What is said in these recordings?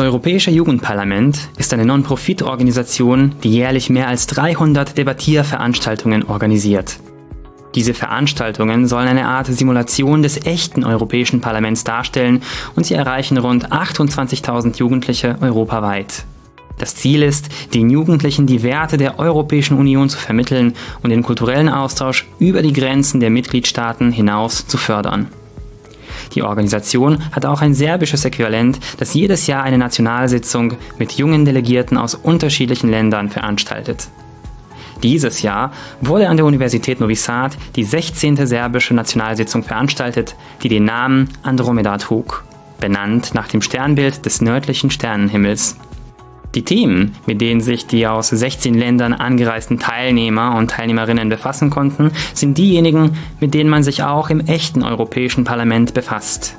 Das Europäische Jugendparlament ist eine Non-Profit-Organisation, die jährlich mehr als 300 Debattierveranstaltungen organisiert. Diese Veranstaltungen sollen eine Art Simulation des echten Europäischen Parlaments darstellen und sie erreichen rund 28.000 Jugendliche europaweit. Das Ziel ist, den Jugendlichen die Werte der Europäischen Union zu vermitteln und den kulturellen Austausch über die Grenzen der Mitgliedstaaten hinaus zu fördern. Die Organisation hat auch ein serbisches Äquivalent, das jedes Jahr eine Nationalsitzung mit jungen Delegierten aus unterschiedlichen Ländern veranstaltet. Dieses Jahr wurde an der Universität Novi Sad die 16. serbische Nationalsitzung veranstaltet, die den Namen Andromeda trug, benannt nach dem Sternbild des nördlichen Sternenhimmels. Die Themen, mit denen sich die aus 16 Ländern angereisten Teilnehmer und Teilnehmerinnen befassen konnten, sind diejenigen, mit denen man sich auch im echten Europäischen Parlament befasst.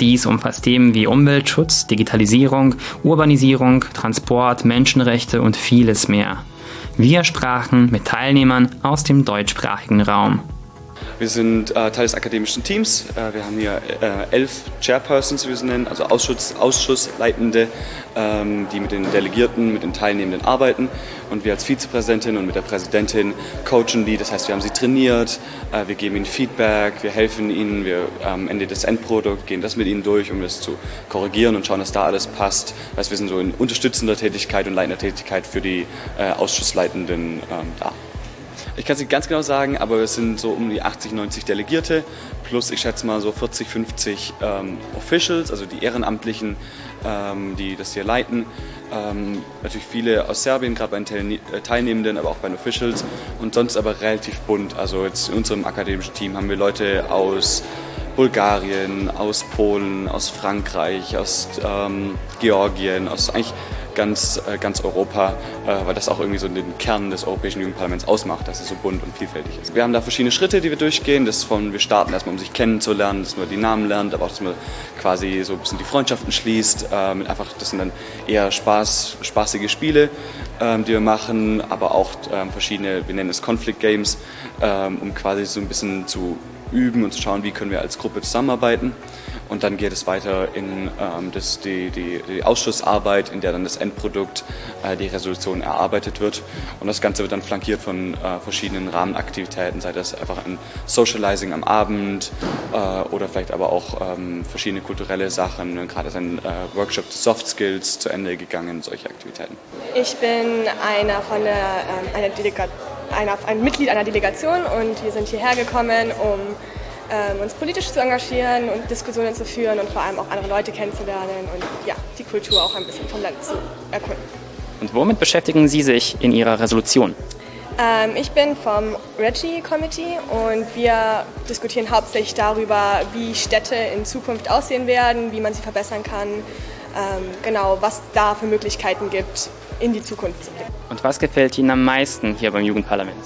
Dies umfasst Themen wie Umweltschutz, Digitalisierung, Urbanisierung, Transport, Menschenrechte und vieles mehr. Wir sprachen mit Teilnehmern aus dem deutschsprachigen Raum. Wir sind äh, Teil des akademischen Teams. Äh, wir haben hier äh, elf Chairpersons, wie wir sie nennen, also Ausschuss, Ausschussleitende, ähm, die mit den Delegierten, mit den Teilnehmenden arbeiten. Und wir als Vizepräsidentin und mit der Präsidentin coachen die. Das heißt, wir haben sie trainiert, äh, wir geben ihnen Feedback, wir helfen ihnen, wir am Ende des Endprodukts gehen das mit ihnen durch, um das zu korrigieren und schauen, dass da alles passt. Das heißt, wir sind so in unterstützender Tätigkeit und leitender Tätigkeit für die äh, Ausschussleitenden ähm, da. Ich kann es nicht ganz genau sagen, aber es sind so um die 80, 90 Delegierte plus ich schätze mal so 40, 50 ähm, Officials, also die Ehrenamtlichen, ähm, die das hier leiten. Ähm, natürlich viele aus Serbien, gerade bei den äh, Teilnehmenden, aber auch bei den Officials und sonst aber relativ bunt. Also jetzt in unserem akademischen Team haben wir Leute aus Bulgarien, aus Polen, aus Frankreich, aus ähm, Georgien, aus eigentlich ganz, äh, ganz Europa, äh, weil das auch irgendwie so den Kern des Europäischen Jugendparlaments ausmacht, dass es so bunt und vielfältig ist. Wir haben da verschiedene Schritte, die wir durchgehen. Das von, wir starten erstmal, um sich kennenzulernen, dass man die Namen lernt, aber auch, dass man quasi so ein bisschen die Freundschaften schließt. Ähm, einfach, das sind dann eher Spaß, spaßige Spiele, ähm, die wir machen, aber auch ähm, verschiedene, wir nennen es Conflict Games, ähm, um quasi so ein bisschen zu üben und zu schauen, wie können wir als Gruppe zusammenarbeiten. Und dann geht es weiter in ähm, das, die, die, die, Ausschussarbeit, in der dann das Endprodukt, äh, die Resolution erarbeitet wird. Und das Ganze wird dann flankiert von äh, verschiedenen Rahmenaktivitäten, sei das einfach ein Socializing am Abend äh, oder vielleicht aber auch ähm, verschiedene kulturelle Sachen. Gerade ist ein äh, Workshop Soft Skills zu Ende gegangen, solche Aktivitäten. Ich bin einer von der, ähm, einer Delega einer, ein Mitglied einer Delegation und wir sind hierher gekommen, um ähm, uns politisch zu engagieren und Diskussionen zu führen und vor allem auch andere Leute kennenzulernen und ja, die Kultur auch ein bisschen vom Land zu erkunden. Und womit beschäftigen Sie sich in Ihrer Resolution? Ähm, ich bin vom Reggie Committee und wir diskutieren hauptsächlich darüber, wie Städte in Zukunft aussehen werden, wie man sie verbessern kann, ähm, genau, was da für Möglichkeiten gibt, in die Zukunft zu blicken. Und was gefällt Ihnen am meisten hier beim Jugendparlament?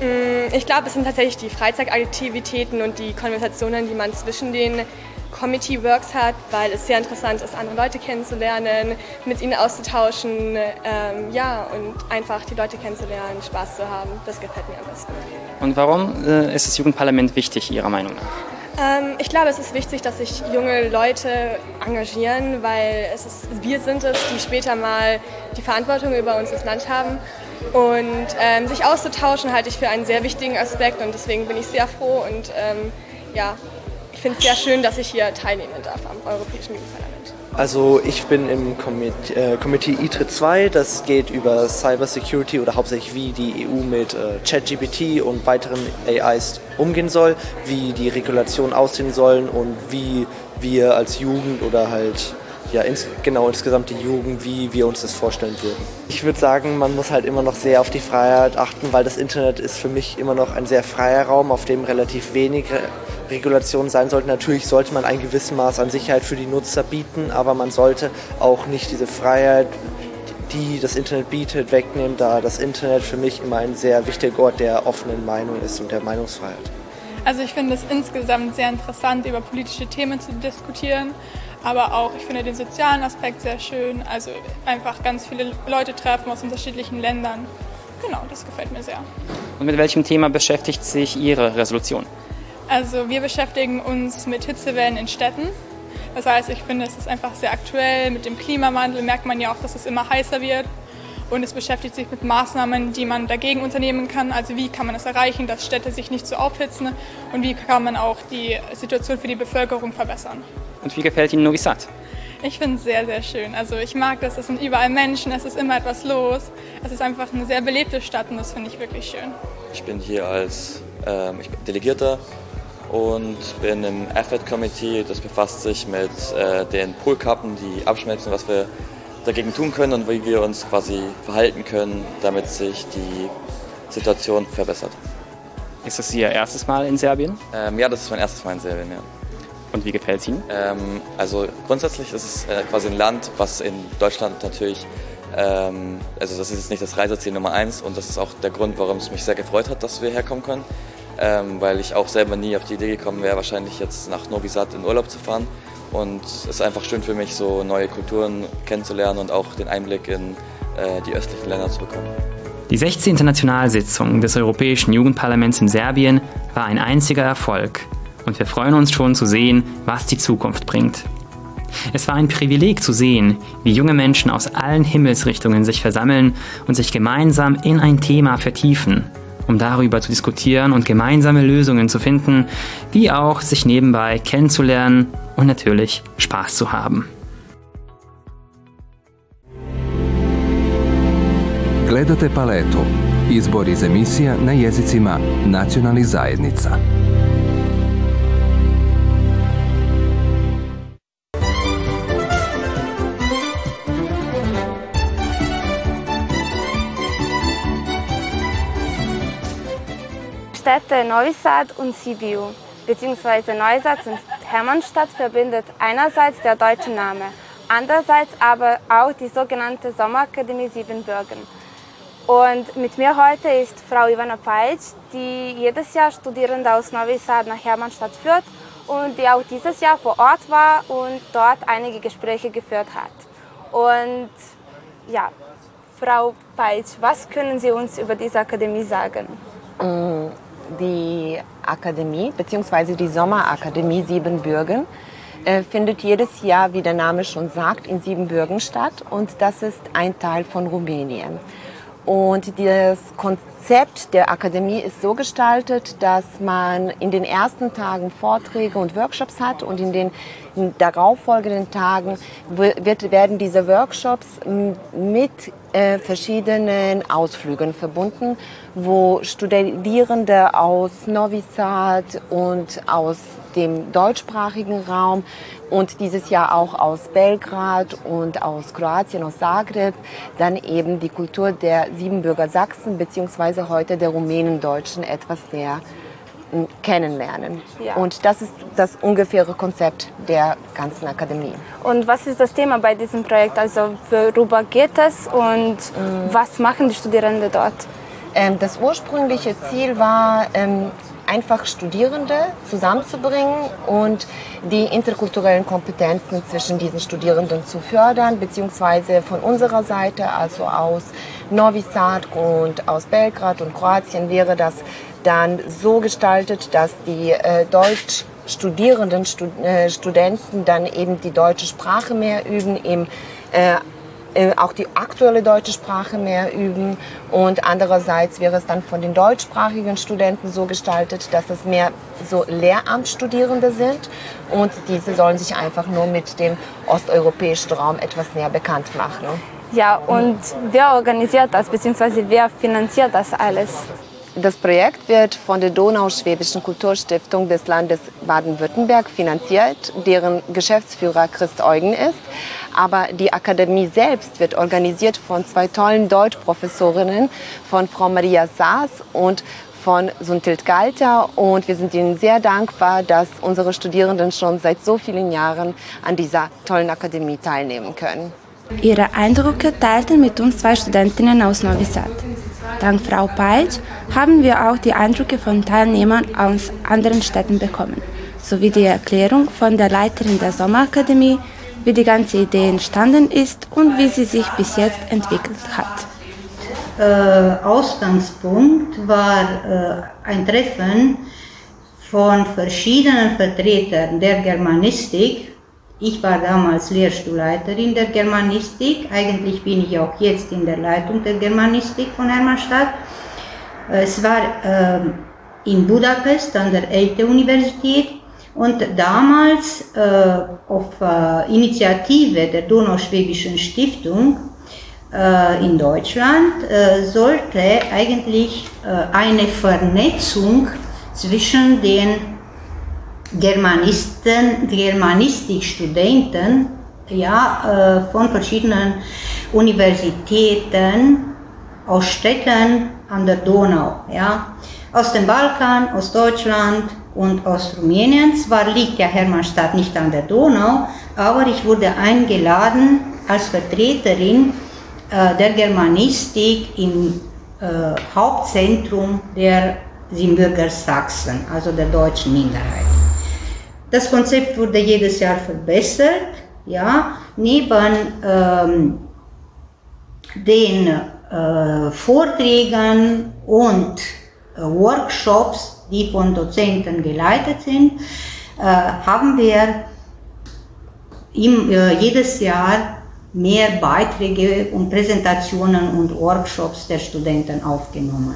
Mm, ich glaube, es sind tatsächlich die Freizeitaktivitäten und die Konversationen, die man zwischen den Committee Works hat, weil es sehr interessant ist, andere Leute kennenzulernen, mit ihnen auszutauschen, ähm, ja, und einfach die Leute kennenzulernen, Spaß zu haben. Das gefällt mir am besten. Und warum äh, ist das Jugendparlament wichtig, Ihrer Meinung nach? Ähm, ich glaube, es ist wichtig, dass sich junge Leute engagieren, weil es ist, wir sind es, die später mal die Verantwortung über uns das Land haben. Und ähm, sich auszutauschen halte ich für einen sehr wichtigen Aspekt und deswegen bin ich sehr froh und ähm, ja, ich finde es sehr schön, dass ich hier teilnehmen darf am Europäischen Jugendparlament. Also ich bin im Committee, äh, Committee ITRE 2, das geht über Cyber Security oder hauptsächlich wie die EU mit äh, ChatGPT und weiteren AIs umgehen soll, wie die Regulationen aussehen sollen und wie wir als Jugend oder halt ja, ins, genau insgesamt die Jugend, wie wir uns das vorstellen würden. Ich würde sagen, man muss halt immer noch sehr auf die Freiheit achten, weil das Internet ist für mich immer noch ein sehr freier Raum, auf dem relativ wenig Regulationen sein sollten. Natürlich sollte man ein gewisses Maß an Sicherheit für die Nutzer bieten, aber man sollte auch nicht diese Freiheit, die das Internet bietet, wegnehmen, da das Internet für mich immer ein sehr wichtiger Ort der offenen Meinung ist und der Meinungsfreiheit. Also ich finde es insgesamt sehr interessant, über politische Themen zu diskutieren aber auch, ich finde den sozialen Aspekt sehr schön. Also einfach ganz viele Leute treffen aus unterschiedlichen Ländern. Genau, das gefällt mir sehr. Und mit welchem Thema beschäftigt sich Ihre Resolution? Also wir beschäftigen uns mit Hitzewellen in Städten Das heißt, ich finde, es ist einfach sehr aktuell. Mit dem Klimawandel merkt man ja auch, dass es immer heißer wird. Und es beschäftigt sich mit Maßnahmen, die man dagegen unternehmen kann. Also wie kann man es erreichen, dass Städte sich nicht so aufhitzen und wie kann man auch die Situation für die Bevölkerung verbessern. Und wie gefällt Ihnen Novi Sad? Ich finde es sehr, sehr schön. Also ich mag das, es sind überall Menschen, es ist immer etwas los. Es ist einfach eine sehr belebte Stadt und das finde ich wirklich schön. Ich bin hier als ähm, Delegierter und bin im Effort Committee. Das befasst sich mit äh, den Polkappen, die abschmelzen, was wir dagegen tun können und wie wir uns quasi verhalten können, damit sich die Situation verbessert. Ist das Ihr erstes Mal in Serbien? Ähm, ja, das ist mein erstes Mal in Serbien, ja. Und wie gefällt es Ihnen? Ähm, also grundsätzlich ist es äh, quasi ein Land, was in Deutschland natürlich, ähm, also das ist jetzt nicht das Reiseziel Nummer eins und das ist auch der Grund, warum es mich sehr gefreut hat, dass wir herkommen können, ähm, weil ich auch selber nie auf die Idee gekommen wäre, wahrscheinlich jetzt nach Novi Sad in Urlaub zu fahren. Und es ist einfach schön für mich, so neue Kulturen kennenzulernen und auch den Einblick in äh, die östlichen Länder zu bekommen. Die 16. Nationalsitzung des Europäischen Jugendparlaments in Serbien war ein einziger Erfolg und wir freuen uns schon zu sehen, was die Zukunft bringt. Es war ein Privileg zu sehen, wie junge Menschen aus allen Himmelsrichtungen sich versammeln und sich gemeinsam in ein Thema vertiefen, um darüber zu diskutieren und gemeinsame Lösungen zu finden, wie auch sich nebenbei kennenzulernen und natürlich Spaß zu haben. Gledate paletu. Izbor iz emisija na jezicima nacionalnih zajednica. Städte Novi und Sibiu bzw. Neustadt und Hermannstadt verbindet einerseits der deutsche Name, andererseits aber auch die sogenannte Sommerakademie Siebenbürgen. Und mit mir heute ist Frau Ivana Peitsch, die jedes Jahr Studierende aus Novi Sad nach Hermannstadt führt und die auch dieses Jahr vor Ort war und dort einige Gespräche geführt hat. Und ja, Frau Peitsch, was können Sie uns über diese Akademie sagen? Die Akademie bzw. die Sommerakademie Siebenbürgen äh, findet jedes Jahr, wie der Name schon sagt, in Siebenbürgen statt und das ist ein Teil von Rumänien. Und das Konzept der Akademie ist so gestaltet, dass man in den ersten Tagen Vorträge und Workshops hat und in den darauffolgenden Tagen wird, werden diese Workshops mit äh, verschiedenen Ausflügen verbunden, wo Studierende aus Novi Sad und aus dem deutschsprachigen Raum und dieses Jahr auch aus Belgrad und aus Kroatien, aus Zagreb, dann eben die Kultur der Siebenbürger Sachsen bzw. heute der Rumänen-Deutschen etwas näher kennenlernen. Ja. Und das ist das ungefähre Konzept der ganzen Akademie. Und was ist das Thema bei diesem Projekt? Also worüber geht es und mhm. was machen die Studierenden dort? Ähm, das ursprüngliche Ziel war, ähm, einfach Studierende zusammenzubringen und die interkulturellen Kompetenzen zwischen diesen Studierenden zu fördern, beziehungsweise von unserer Seite, also aus Novi Sad und aus Belgrad und Kroatien, wäre das dann so gestaltet, dass die äh, Deutsch Studierenden, Stud äh, Studenten dann eben die deutsche Sprache mehr üben, im, äh, äh, auch die aktuelle deutsche Sprache mehr üben und andererseits wäre es dann von den deutschsprachigen Studenten so gestaltet, dass es mehr so Lehramtsstudierende sind und diese sollen sich einfach nur mit dem osteuropäischen Raum etwas näher bekannt machen. Ja, und wer organisiert das, beziehungsweise wer finanziert das alles? Das Projekt wird von der Donauschwäbischen Kulturstiftung des Landes Baden-Württemberg finanziert, deren Geschäftsführer Christ Eugen ist. Aber die Akademie selbst wird organisiert von zwei tollen Deutschprofessorinnen, von Frau Maria Saas und von Suntild Galter. Und wir sind ihnen sehr dankbar, dass unsere Studierenden schon seit so vielen Jahren an dieser tollen Akademie teilnehmen können. Ihre Eindrücke teilten mit uns zwei Studentinnen aus Novi Sad. Dank Frau Peitsch haben wir auch die Eindrücke von Teilnehmern aus anderen Städten bekommen, sowie die Erklärung von der Leiterin der Sommerakademie, wie die ganze Idee entstanden ist und wie sie sich bis jetzt entwickelt hat. Äh, Ausgangspunkt war äh, ein Treffen von verschiedenen Vertretern der Germanistik Ich war damals Lehrstuhlleiterin der Germanistik. Eigentlich bin ich auch jetzt in der Leitung der Germanistik von Hermannstadt. Es war äh, in Budapest an der ELTE-Universität und damals äh, auf äh, Initiative der Donauschwäbischen Stiftung äh, in Deutschland äh, sollte eigentlich äh, eine Vernetzung zwischen den Germanisten, Germanistikstudenten ja, von verschiedenen Universitäten aus Städten an der Donau, ja, aus dem Balkan, aus Deutschland und aus Rumänien. Zwar liegt ja Hermannstadt nicht an der Donau, aber ich wurde eingeladen als Vertreterin äh, der Germanistik im äh, Hauptzentrum der Siebenbürger Sachsen, also der deutschen Minderheit. Das Konzept wurde jedes Jahr verbessert. Ja, neben ähm, den äh, Vorträgen und äh, Workshops, die von Dozenten geleitet sind, äh, haben wir im, äh, jedes Jahr mehr Beiträge und Präsentationen und Workshops der Studenten aufgenommen.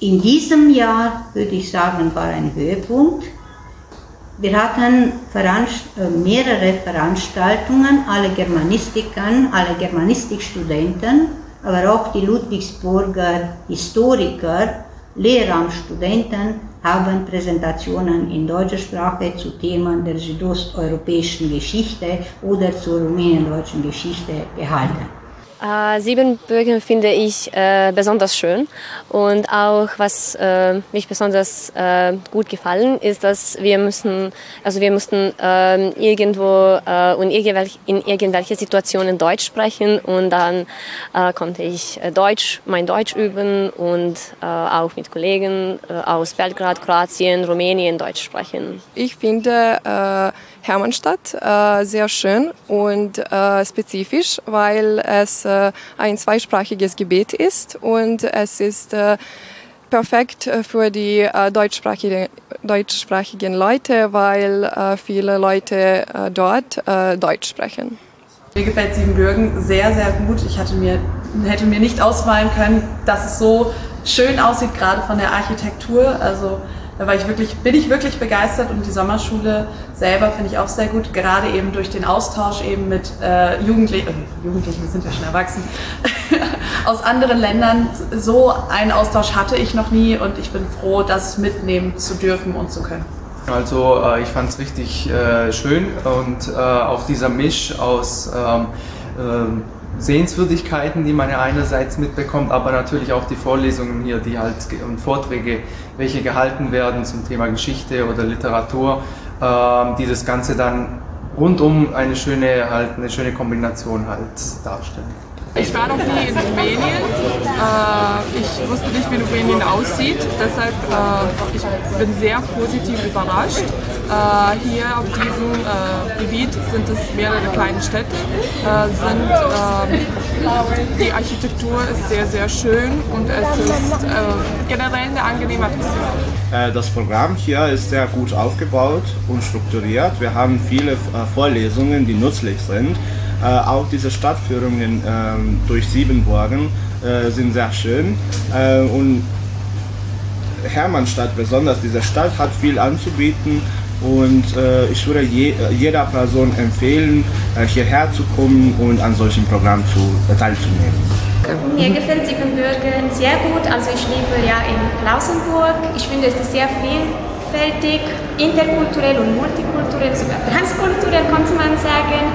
In diesem Jahr würde ich sagen, war ein Höhepunkt. Wir hatten Veranst äh, mehrere Veranstaltungen, alle Germanistikern, alle Germanistikstudenten, aber auch die Ludwigsburger Historiker, Lehramtsstudenten haben Präsentationen in deutscher Sprache zu Themen der südosteuropäischen Geschichte oder zur rumänien-deutschen Geschichte gehalten. Äh, Siebenbürgen finde ich äh, besonders schön und auch was äh, mich besonders äh, gut gefallen ist, dass wir müssen, also wir mussten ähm, irgendwo äh, und irgendwelche, in irgendwelche Situationen Deutsch sprechen und dann äh, konnte ich Deutsch, mein Deutsch üben und auch mit Kollegen aus Belgrad, Kroatien, Rumänien Deutsch sprechen. Ich finde Hermannstadt äh, sehr schön und äh, spezifisch, weil es äh, ein zweisprachiges Gebiet ist und es ist äh, perfekt für die deutschsprachigen, deutschsprachigen Leute, weil viele Leute dort Deutsch sprechen. Mir gefällt Siebenbürgen sehr, sehr gut. Ich hatte mir, hätte mir nicht ausmalen können, dass es so schön aussieht, gerade von der Architektur. Also da war ich wirklich, bin ich wirklich begeistert und die Sommerschule selber finde ich auch sehr gut, gerade eben durch den Austausch eben mit äh, Jugendlichen, äh, Jugendlichen sind ja schon erwachsen, aus anderen Ländern. So einen Austausch hatte ich noch nie und ich bin froh, das mitnehmen zu dürfen und zu können. Also äh, ich fand es richtig äh, schön und äh, auch dieser Misch aus ähm, ähm, Sehenswürdigkeiten, die man ja einerseits mitbekommt, aber natürlich auch die Vorlesungen hier, die halt und Vorträge, welche gehalten werden zum Thema Geschichte oder Literatur, äh, die das Ganze dann rundum eine schöne, halt, eine schöne Kombination halt darstellen. Ich war noch nie in Rumänien. Äh, ich wusste nicht, wie Rumänien aussieht. Deshalb äh, ich bin sehr positiv überrascht. Äh, hier auf diesem äh, Gebiet sind es mehrere kleine Städte. Äh, sind, ähm, die Architektur ist sehr, sehr schön und es ist äh, generell eine angenehme Atmosphäre. Das Programm hier ist sehr gut aufgebaut und strukturiert. Wir haben viele Vorlesungen, die nützlich sind. Äh, auch diese Stadtführungen äh, durch Siebenburgen äh, sind sehr schön. Äh, und Hermannstadt besonders, diese Stadt hat viel anzubieten und äh, ich würde je, jeder Person empfehlen, äh, hierher zu kommen und an solchen Programmen zu, teilzunehmen. Mir gefällt Siebenbürgen sehr gut. Also ich lebe ja in Klausenburg. Ich finde es ist sehr vielfältig, interkulturell und multikulturell, sogar transkulturell, könnte man sagen.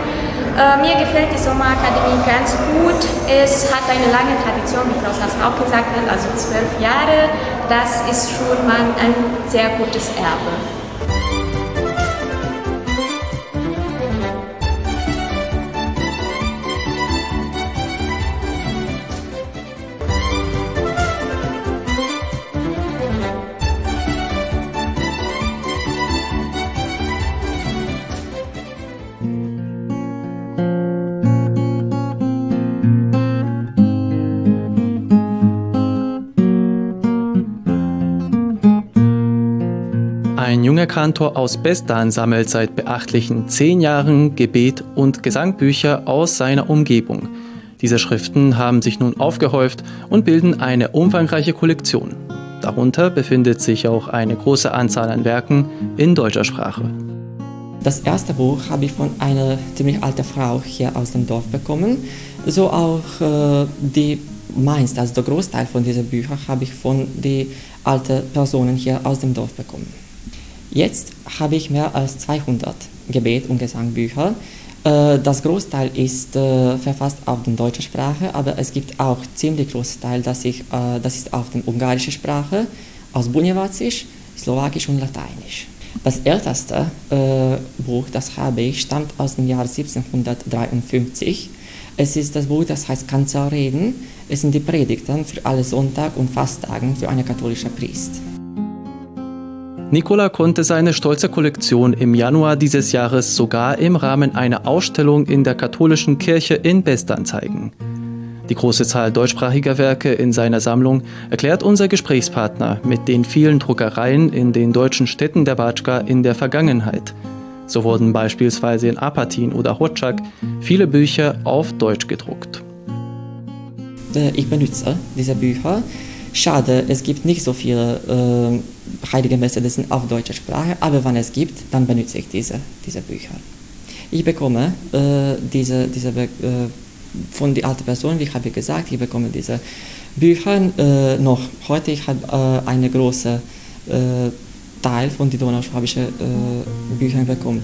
Äh, mir gefällt die Sommerakademie ganz gut. Es hat eine lange Tradition, wie Frau Sassen auch gesagt hat, also zwölf Jahre. Das ist schon mal ein sehr gutes Erbe. Junge Kantor aus Bestan sammelt seit beachtlichen zehn Jahren Gebet- und Gesangbücher aus seiner Umgebung. Diese Schriften haben sich nun aufgehäuft und bilden eine umfangreiche Kollektion. Darunter befindet sich auch eine große Anzahl an Werken in deutscher Sprache. Das erste Buch habe ich von einer ziemlich alten Frau hier aus dem Dorf bekommen. So auch äh, die meiste, also der Großteil von diesen Büchern habe ich von den alten Personen hier aus dem Dorf bekommen. Jetzt habe ich mehr als 200 Gebet- und Gesangbücher. Äh, das Großteil ist äh, verfasst auf der deutschen Sprache, aber es gibt auch ziemlich großen Teil, das, ich, äh, das ist auf der ungarischen Sprache, aus Bunjevacisch, Slowakisch und Lateinisch. Das älteste Buch, das habe ich, stammt aus dem Jahr 1753. Es ist das Buch, das heißt Kanzelreden. Es sind die Predigten für alle Sonntag und Fasttagen für einen katholischen Priester. Nicola konnte seine stolze Kollektion im Januar dieses Jahres sogar im Rahmen einer Ausstellung in der katholischen Kirche in Bestan zeigen. Die große Zahl deutschsprachiger Werke in seiner Sammlung erklärt unser Gesprächspartner mit den vielen Druckereien in den deutschen Städten der Batschka in der Vergangenheit. So wurden beispielsweise in Apatin oder Hotschak viele Bücher auf Deutsch gedruckt. Äh, ich benutze diese Bücher. Schade, es gibt nicht so viele äh, Heilige sind auf deutscher Sprache, aber wenn es gibt, dann benutze ich diese, diese Bücher. Ich bekomme äh, diese, diese äh, von den alten Personen, wie ich habe gesagt, ich bekomme diese Bücher äh, noch heute. Ich habe äh, einen großen äh, Teil von den donauschwabischen äh, Büchern bekommen.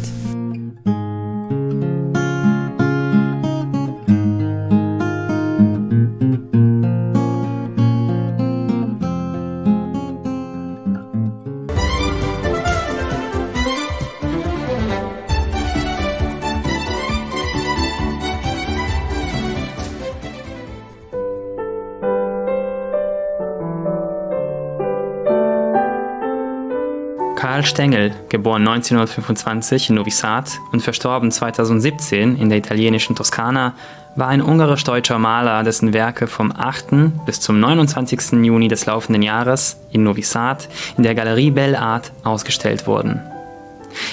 Karl Stengel, geboren 1925 in Novi Sad und verstorben 2017 in der italienischen Toskana, war ein ungarisch-deutscher Maler, dessen Werke vom 8. bis zum 29. Juni des laufenden Jahres in Novi Sad in der Galerie Belle Art ausgestellt wurden.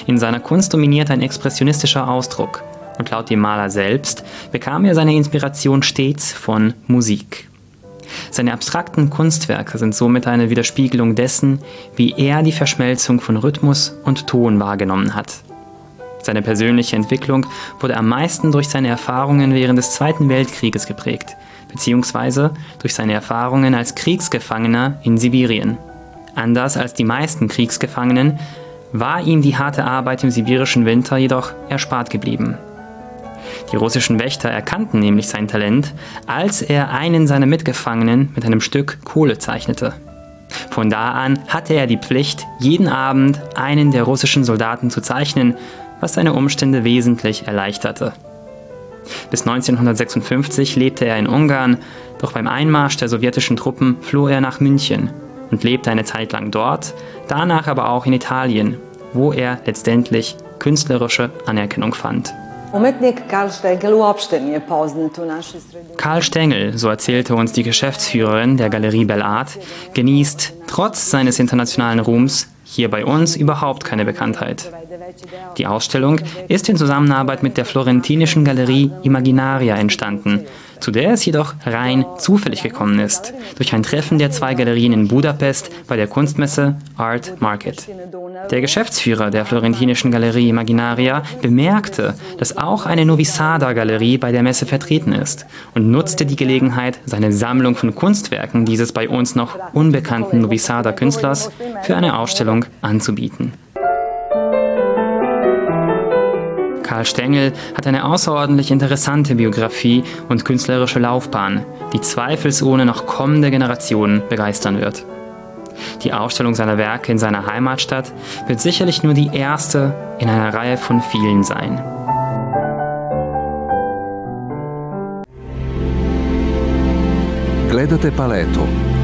In seiner Kunst dominiert ein expressionistischer Ausdruck und laut dem Maler selbst bekam er seine Inspiration stets von Musik. Seine abstrakten Kunstwerke sind somit eine Widerspiegelung dessen, wie er die Verschmelzung von Rhythmus und Ton wahrgenommen hat. Seine persönliche Entwicklung wurde am meisten durch seine Erfahrungen während des Zweiten Weltkrieges geprägt, beziehungsweise durch seine Erfahrungen als Kriegsgefangener in Sibirien. Anders als die meisten Kriegsgefangenen war ihm die harte Arbeit im sibirischen Winter jedoch erspart geblieben. Die russischen Wächter erkannten nämlich sein Talent, als er einen seiner Mitgefangenen mit einem Stück Kohle zeichnete. Von da an hatte er die Pflicht, jeden Abend einen der russischen Soldaten zu zeichnen, was seine Umstände wesentlich erleichterte. Bis 1956 lebte er in Ungarn, doch beim Einmarsch der sowjetischen Truppen floh er nach München und lebte eine Zeit lang dort, danach aber auch in Italien, wo er letztendlich künstlerische Anerkennung fand. Karl Stengel, so erzählte uns die Geschäftsführerin der Galerie Belle Art, genießt trotz seines internationalen Ruhms hier bei uns überhaupt keine Bekanntheit. Die Ausstellung ist in Zusammenarbeit mit der florentinischen Galerie Imaginaria entstanden, zu der es jedoch rein zufällig gekommen ist, durch ein Treffen der zwei Galerien in Budapest bei der Kunstmesse Art Market. Der Geschäftsführer der florentinischen Galerie Imaginaria bemerkte, dass auch eine Novi Sada Galerie bei der Messe vertreten ist und nutzte die Gelegenheit, seine Sammlung von Kunstwerken dieses bei uns noch unbekannten Novi Sada Künstlers für eine Ausstellung anzubieten. Karl Stengel hat eine außerordentlich interessante Biografie und künstlerische Laufbahn, die zweifelsohne noch kommende Generationen begeistern wird. Die Ausstellung seiner Werke in seiner Heimatstadt wird sicherlich nur die erste in einer Reihe von vielen sein. Gledate paletu.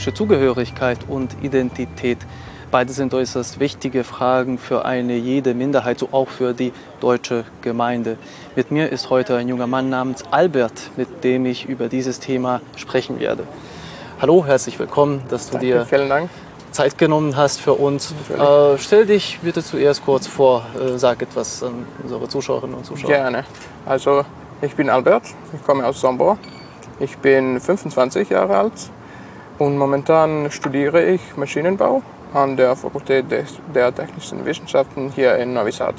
Ethnische Zugehörigkeit und Identität. Beide sind äußerst wichtige Fragen für eine jede Minderheit, so auch für die deutsche Gemeinde. Mit mir ist heute ein junger Mann namens Albert, mit dem ich über dieses Thema sprechen werde. Hallo, herzlich willkommen, dass du Danke, dir vielen Dank. Zeit genommen hast für uns. Äh, stell dich bitte zuerst kurz vor, äh, sag etwas an unsere Zuschauerinnen und Zuschauer. Gerne. Also, ich bin Albert, ich komme aus Sombor. Ich bin 25 Jahre alt und momentan studiere ich Maschinenbau an der Fakultät der Technischen Wissenschaften hier in Novi Sad.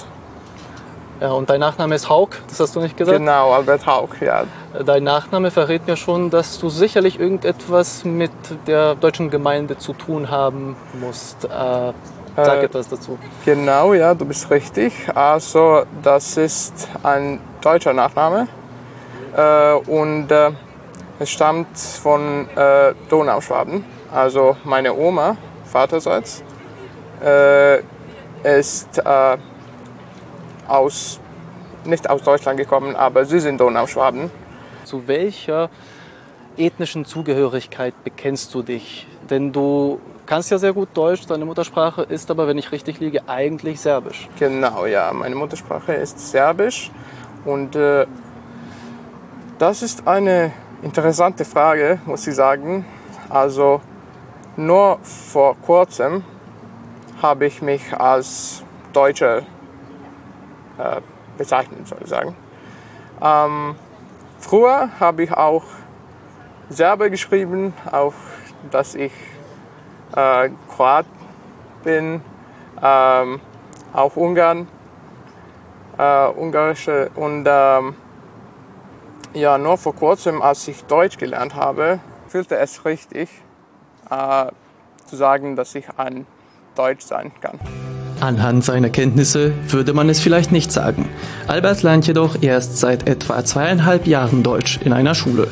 Ja, und dein Nachname ist Haug, das hast du nicht gesagt? Genau, Albert Haug, ja. Dein Nachname verrät mir schon, dass du sicherlich irgendetwas mit der deutschen Gemeinde zu tun haben musst. Äh, sag Äh, etwas dazu. Genau, ja, du bist richtig. Also, das ist ein deutscher Nachname äh, und äh, es stammt von äh, Donauschwaben. Also, meine Oma, vaterseits, äh, ist äh, aus, nicht aus Deutschland gekommen, aber sie sind Donauschwaben. Zu welcher ethnischen Zugehörigkeit bekennst du dich? Denn du kannst ja sehr gut Deutsch, deine Muttersprache ist aber, wenn ich richtig liege, eigentlich Serbisch. Genau, ja, meine Muttersprache ist Serbisch und äh, das ist eine interessante Frage, muss ich sagen. Also nur vor kurzem habe ich mich als Deutscher äh, bezeichnet, soll ich sagen. Ähm, früher habe ich auch Serbe geschrieben, auch dass ich äh, Kroat bin, ähm, auch Ungarn, äh, ungarische und ähm, ja, nur vor kurzem, als ich Deutsch gelernt habe, fühlte es richtig äh, zu sagen, dass ich ein Deutsch sein kann. Anhand seiner Kenntnisse würde man es vielleicht nicht sagen. Albert lernt jedoch erst seit etwa zweieinhalb Jahren Deutsch in einer Schule.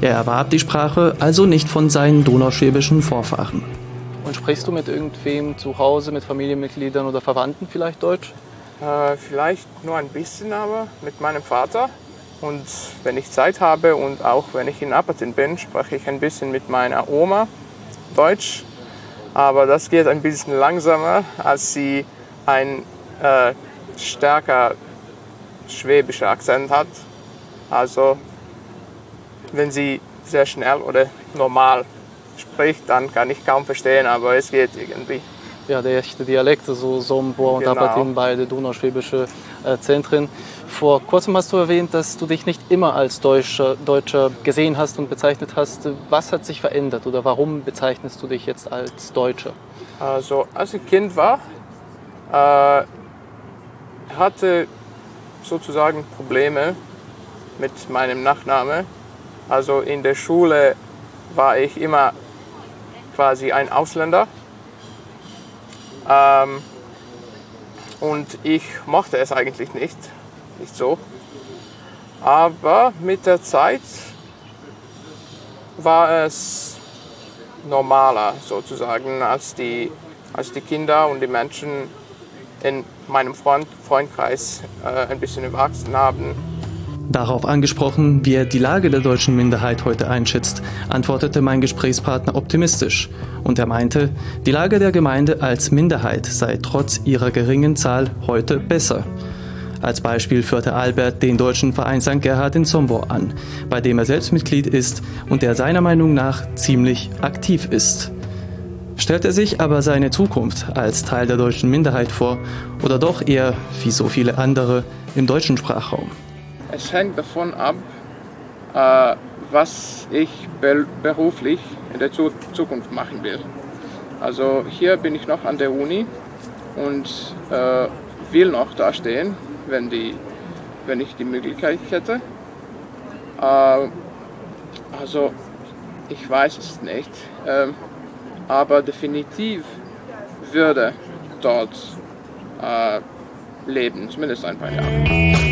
Er erwarb die Sprache also nicht von seinen donauschwäbischen Vorfahren. Und sprichst du mit irgendwem zu Hause, mit Familienmitgliedern oder Verwandten vielleicht Deutsch? Äh, vielleicht nur ein bisschen, aber mit meinem Vater. Und wenn ich Zeit habe und auch wenn ich in Apatin bin, spreche ich ein bisschen mit meiner Oma Deutsch. Aber das geht ein bisschen langsamer, als sie ein äh, stärker schwäbischer Akzent hat. Also wenn sie sehr schnell oder normal spricht, dann kann ich kaum verstehen, aber es geht irgendwie. Ja, der echte Dialekt, so Sombor und Genau. Apatin, beide donauschwäbische äh, Zentren. Vor kurzem hast du erwähnt, dass du dich nicht immer als Deutscher, Deutscher gesehen hast und bezeichnet hast. Was hat sich verändert oder warum bezeichnest du dich jetzt als Deutscher? Also als ich Kind war, äh, hatte sozusagen Probleme mit meinem Nachname. Also in der Schule war ich immer quasi ein Ausländer. Ähm, und ich mochte es eigentlich nicht, nicht so. Aber mit der Zeit war es normaler sozusagen, als die, als die Kinder und die Menschen in meinem Freund, Freundkreis äh, ein bisschen erwachsen haben. Darauf angesprochen, wie er die Lage der deutschen Minderheit heute einschätzt, antwortete mein Gesprächspartner optimistisch. Und er meinte, die Lage der Gemeinde als Minderheit sei trotz ihrer geringen Zahl heute besser. Als Beispiel führte Albert den deutschen Verein St. Gerhard in Sombor an, bei dem er selbst Mitglied ist und der seiner Meinung nach ziemlich aktiv ist. Stellt er sich aber seine Zukunft als Teil der deutschen Minderheit vor oder doch eher, wie so viele andere, im deutschen Sprachraum? Es hängt davon ab, äh, was ich be beruflich in der Zu Zukunft machen will. Also hier bin ich noch an der Uni und äh, will noch da stehen, wenn, wenn ich die Möglichkeit hätte. Äh, also ich weiß es nicht, ähm, aber definitiv würde dort äh, leben, zumindest ein paar Jahre.